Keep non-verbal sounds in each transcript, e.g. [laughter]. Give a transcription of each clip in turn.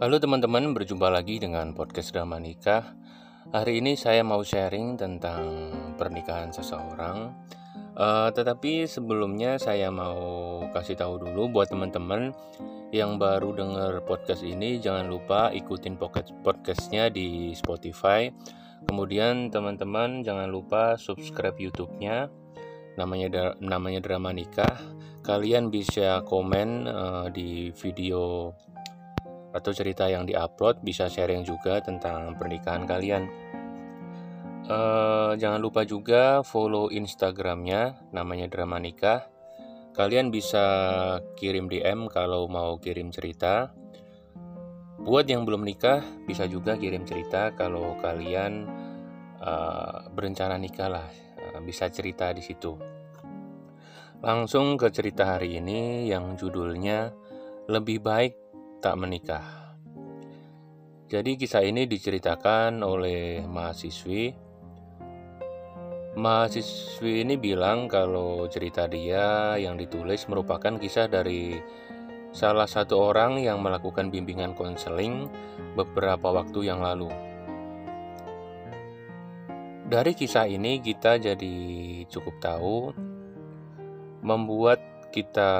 Halo teman-teman, berjumpa lagi dengan podcast Drama Nikah. Hari ini saya mau sharing tentang pernikahan seseorang. Uh, tetapi sebelumnya saya mau kasih tahu dulu buat teman-teman yang baru dengar podcast ini, jangan lupa ikutin podcastnya di Spotify. Kemudian teman-teman jangan lupa subscribe YouTube-nya, namanya namanya Drama Nikah. Kalian bisa komen uh, di video atau cerita yang diupload bisa sharing juga tentang pernikahan kalian. Uh, jangan lupa juga follow Instagramnya, namanya Drama Nikah. Kalian bisa kirim DM kalau mau kirim cerita. Buat yang belum nikah, bisa juga kirim cerita kalau kalian uh, berencana nikah lah, uh, bisa cerita di situ. Langsung ke cerita hari ini yang judulnya lebih baik tak menikah. Jadi kisah ini diceritakan oleh mahasiswi. Mahasiswi ini bilang kalau cerita dia yang ditulis merupakan kisah dari salah satu orang yang melakukan bimbingan konseling beberapa waktu yang lalu. Dari kisah ini kita jadi cukup tahu membuat kita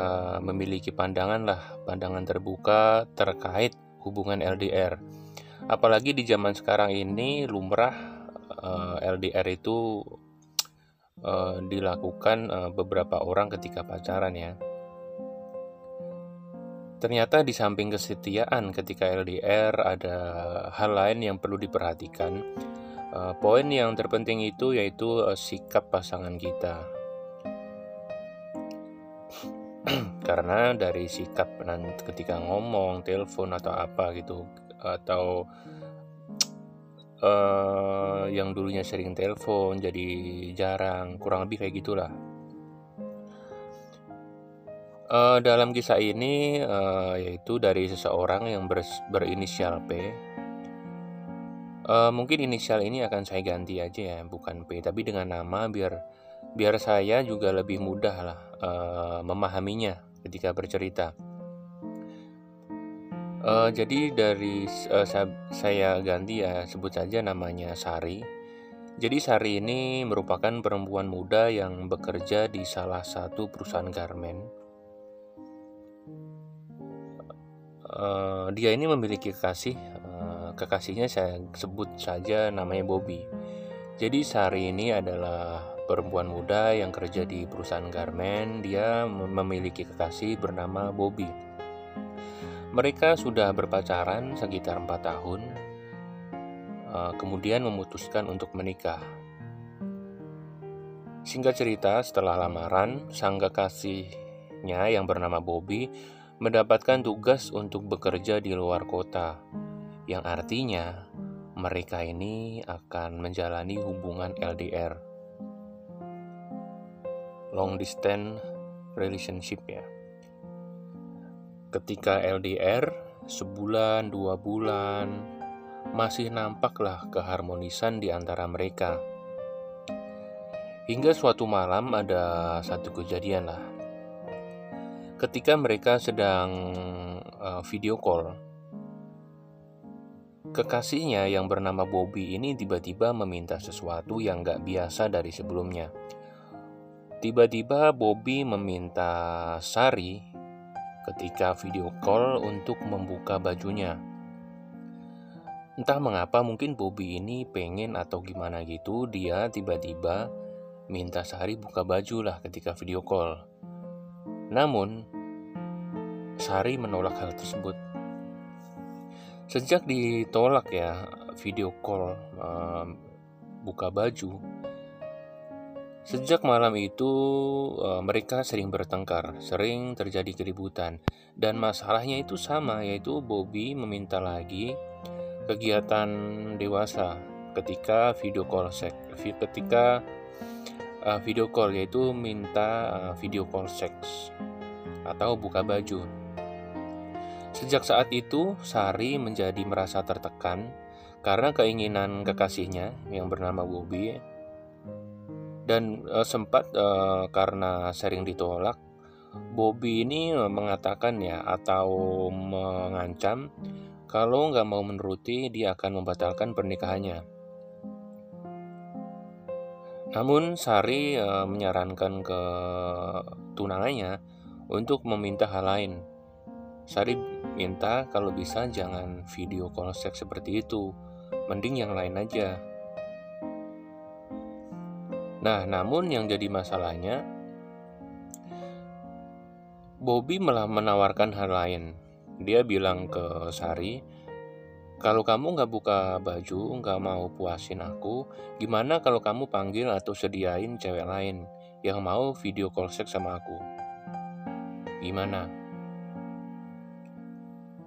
memiliki pandangan lah, pandangan terbuka terkait hubungan LDR. Apalagi di zaman sekarang ini lumrah uh, eh, LDR itu uh, dilakukan uh, beberapa orang ketika pacaran ya. Ternyata di samping kesetiaan ketika LDR ada hal lain yang perlu diperhatikan. Uh, poin yang terpenting itu yaitu uh, sikap pasangan kita [clears throat] karena dari sikap ketika ngomong, telepon atau apa gitu atau uh, yang dulunya sering telepon jadi jarang, kurang lebih kayak gitulah. Uh, dalam kisah ini uh, yaitu dari seseorang yang ber, berinisial P. Uh, mungkin inisial ini akan saya ganti aja ya, bukan P, tapi dengan nama biar biar saya juga lebih mudah lah uh, memahaminya ketika bercerita. Uh, jadi dari uh, saya, ganti ya sebut saja namanya Sari. Jadi Sari ini merupakan perempuan muda yang bekerja di salah satu perusahaan garmen. Uh, dia ini memiliki kekasih, uh, kekasihnya saya sebut saja namanya Bobby. Jadi Sari ini adalah perempuan muda yang kerja di perusahaan garmen. Dia memiliki kekasih bernama Bobby. Mereka sudah berpacaran sekitar 4 tahun, eh, kemudian memutuskan untuk menikah. Singkat cerita, setelah lamaran, sang kekasihnya yang bernama Bobby mendapatkan tugas untuk bekerja di luar kota, yang artinya mereka ini akan menjalani hubungan LDR long distance relationship ya. Ketika LDR sebulan dua bulan masih nampaklah keharmonisan di antara mereka. Hingga suatu malam ada satu kejadian lah. Ketika mereka sedang uh, video call, kekasihnya yang bernama Bobby ini tiba-tiba meminta sesuatu yang gak biasa dari sebelumnya Tiba-tiba Bobby meminta Sari ketika video call untuk membuka bajunya. Entah mengapa mungkin Bobby ini pengen atau gimana gitu dia tiba-tiba minta Sari buka baju lah ketika video call. Namun Sari menolak hal tersebut. Sejak ditolak ya video call um, buka baju, Sejak malam itu, uh, mereka sering bertengkar, sering terjadi keributan, dan masalahnya itu sama, yaitu Bobby meminta lagi kegiatan dewasa ketika video call seks, ketika uh, video call yaitu minta uh, video call seks atau buka baju. Sejak saat itu, Sari menjadi merasa tertekan karena keinginan kekasihnya yang bernama Bobby dan uh, sempat uh, karena sering ditolak Bobby ini mengatakan ya atau mengancam Kalau nggak mau menuruti, dia akan membatalkan pernikahannya. Namun Sari e, menyarankan ke tunangannya untuk meminta hal lain. Sari minta kalau bisa jangan video call seks seperti itu, mending yang lain aja. Nah, namun yang jadi masalahnya, Bobby malah menawarkan hal lain. Dia bilang ke Sari, kalau kamu nggak buka baju, nggak mau puasin aku, gimana kalau kamu panggil atau sediain cewek lain yang mau video call seks sama aku? Gimana?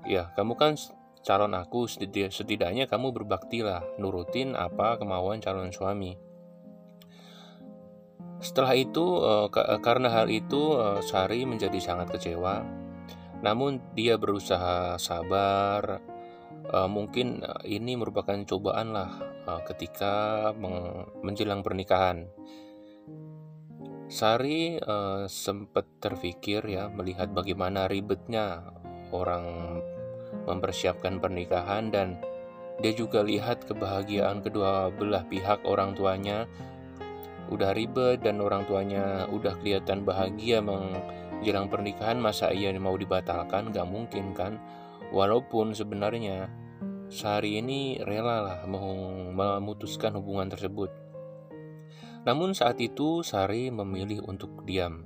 Ya, kamu kan calon aku, setidaknya kamu berbaktilah, nurutin apa kemauan calon suami. Setelah itu, eh, karena hal itu, eh, Sari menjadi sangat kecewa. Namun, dia berusaha sabar, uh, mungkin ini merupakan cobaan lah ketika menjelang pernikahan. Sari sempat terpikir ya melihat bagaimana ribetnya orang mempersiapkan pernikahan dan dia juga lihat kebahagiaan kedua belah pihak orang tuanya udah ribet dan orang tuanya udah kelihatan bahagia menjelang pernikahan masa ia mau dibatalkan gak mungkin kan Walaupun sebenarnya Sari ini rela lah memutuskan hubungan tersebut. Namun saat itu Sari memilih untuk diam.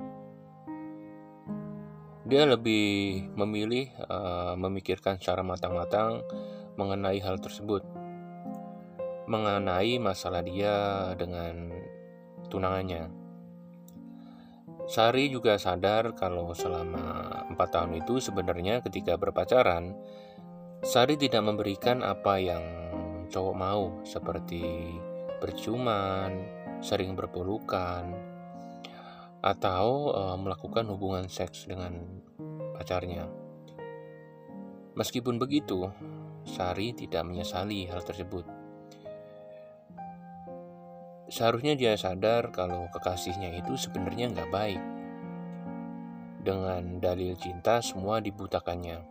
Dia lebih memilih uh, memikirkan secara matang-matang mengenai hal tersebut. Mengenai masalah dia dengan tunangannya. Sari juga sadar kalau selama empat tahun itu sebenarnya ketika berpacaran, Sari tidak memberikan apa yang cowok mau seperti berciuman, sering berpelukan, atau e, melakukan hubungan seks dengan pacarnya. Meskipun begitu, Sari tidak menyesali hal tersebut. Seharusnya dia sadar kalau kekasihnya itu sebenarnya nggak baik. Dengan dalil cinta semua dibutakannya.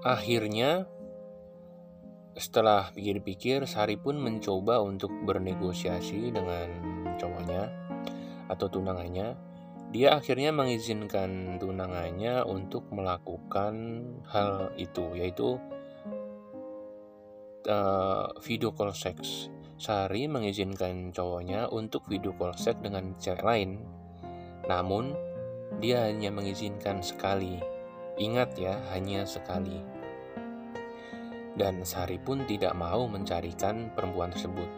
Akhirnya, setelah pikir-pikir, Sari pun mencoba untuk bernegosiasi dengan cowoknya atau tunangannya. Dia akhirnya mengizinkan tunangannya untuk melakukan hal itu, yaitu uh, video call seks. Sari mengizinkan cowoknya untuk video call seks dengan cewek lain. Namun, dia hanya mengizinkan sekali. Ingat ya, hanya sekali. Dan Sari pun tidak mau mencarikan perempuan tersebut.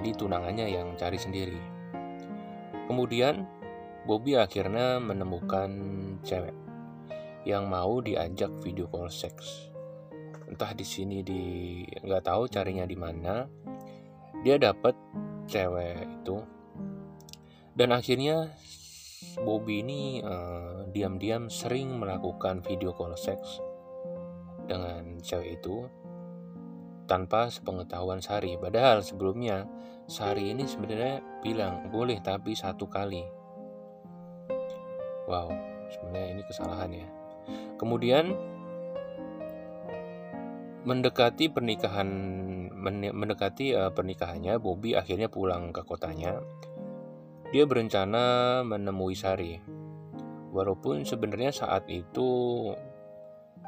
Jadi tunangannya yang cari sendiri. Kemudian, Bobby akhirnya menemukan cewek yang mau diajak video call seks entah di sini di nggak tahu carinya di mana dia dapat cewek itu. Dan akhirnya Bobby ini uh, diam-diam sering melakukan video call seks dengan cewek itu tanpa sepengetahuan Sari. Padahal sebelumnya Sari ini sebenarnya bilang boleh tapi satu kali. Wow, sebenarnya ini kesalahan ya. Kemudian mendekati pernikahan mendekati uh, pernikahannya Bobby akhirnya pulang ke kotanya dia berencana menemui Sari walaupun sebenarnya saat itu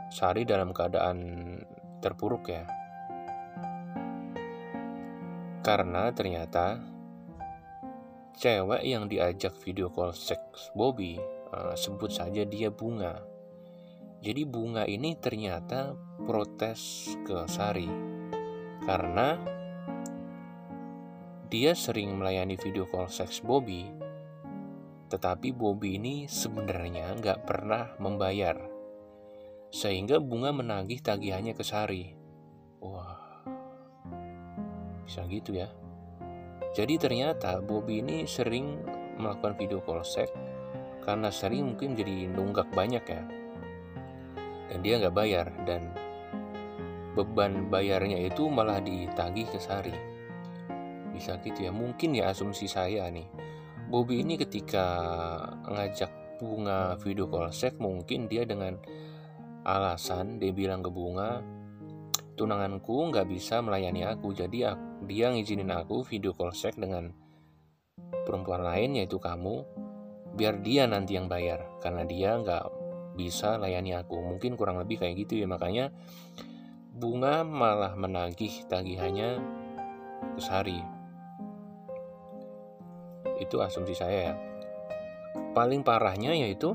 Sari dalam keadaan terpuruk ya karena ternyata cewek yang diajak video call seks Bobby uh, sebut saja dia bunga. Jadi bunga ini ternyata protes ke Sari. Karena dia sering melayani video call seks Bobby, tetapi Bobby ini sebenarnya nggak pernah membayar, sehingga bunga menagih tagihannya ke Sari. Wah, bisa gitu ya. Jadi ternyata Bobby ini sering melakukan video call seks karena sering mungkin jadi nunggak banyak ya. Dan dia nggak bayar dan beban bayarnya itu malah ditagih ke Sari. Bisa gitu ya mungkin ya asumsi saya nih. Bobby ini ketika ngajak bunga video call seks mungkin dia dengan alasan dia bilang ke bunga tunanganku nggak bisa melayani aku jadi dia ngizinin aku video call seks dengan perempuan lain yaitu kamu biar dia nanti yang bayar karena dia nggak bisa layani aku. Mungkin kurang lebih kayak gitu ya makanya bunga malah menagih tagihannya ke Sari itu asumsi saya ya. Paling parahnya yaitu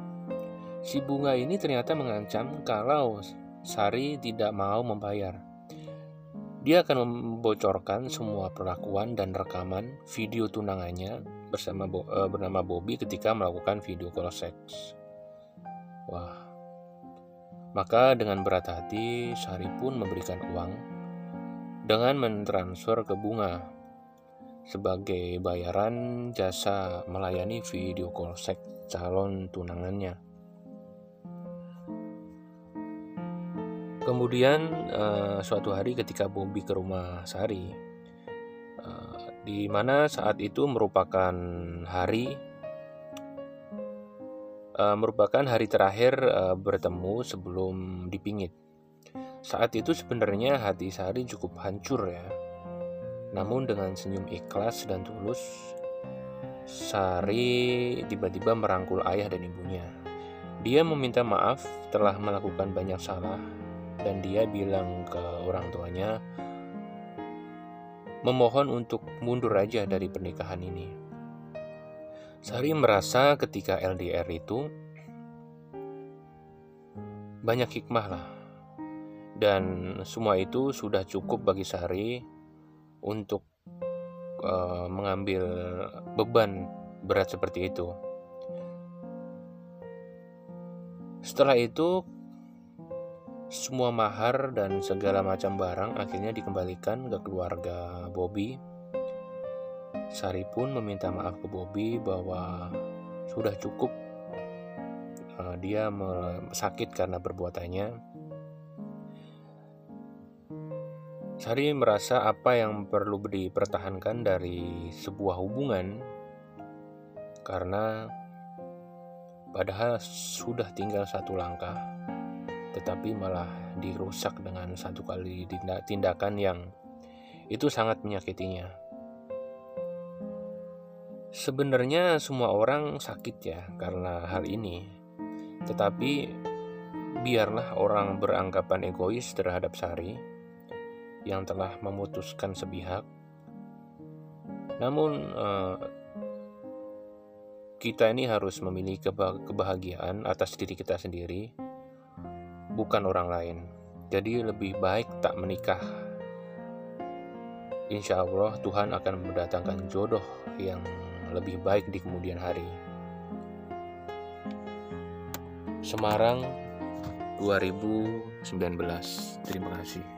Si bunga ini ternyata mengancam kalau Sari tidak mau membayar. Dia akan membocorkan semua perlakuan dan rekaman video tunangannya bersama uh, bernama Bobby ketika melakukan video call seks. Wah. Maka dengan berat hati Sari pun memberikan uang dengan mentransfer ke bunga sebagai bayaran jasa melayani video call seks calon tunangannya. Kemudian uh, suatu hari ketika Bobby ke rumah Sari, uh, di mana saat itu merupakan hari uh, merupakan hari terakhir uh, bertemu sebelum dipingit. Saat itu sebenarnya hati Sari cukup hancur ya. Namun dengan senyum ikhlas dan tulus, Sari tiba-tiba merangkul ayah dan ibunya. Dia meminta maaf telah melakukan banyak salah dan dia bilang ke orang tuanya memohon untuk mundur aja dari pernikahan ini. Sari merasa ketika LDR itu banyak hikmah lah. Dan semua itu sudah cukup bagi Sari untuk uh, mengambil beban berat seperti itu. Setelah itu semua mahar dan segala macam barang akhirnya dikembalikan ke keluarga Bobby. Sari pun meminta maaf ke Bobby bahwa sudah cukup uh, dia sakit karena perbuatannya. Sari merasa apa yang perlu dipertahankan dari sebuah hubungan karena padahal sudah tinggal satu langkah tetapi malah dirusak dengan satu kali tindakan yang itu sangat menyakitinya. Sebenarnya semua orang sakit ya karena hal ini, tetapi biarlah orang beranggapan egois terhadap Sari yang telah memutuskan sepihak. Namun eh, kita ini harus memiliki kebahagiaan atas diri kita sendiri bukan orang lain. Jadi lebih baik tak menikah. Insya Allah Tuhan akan mendatangkan jodoh yang lebih baik di kemudian hari. Semarang 2019. Terima kasih.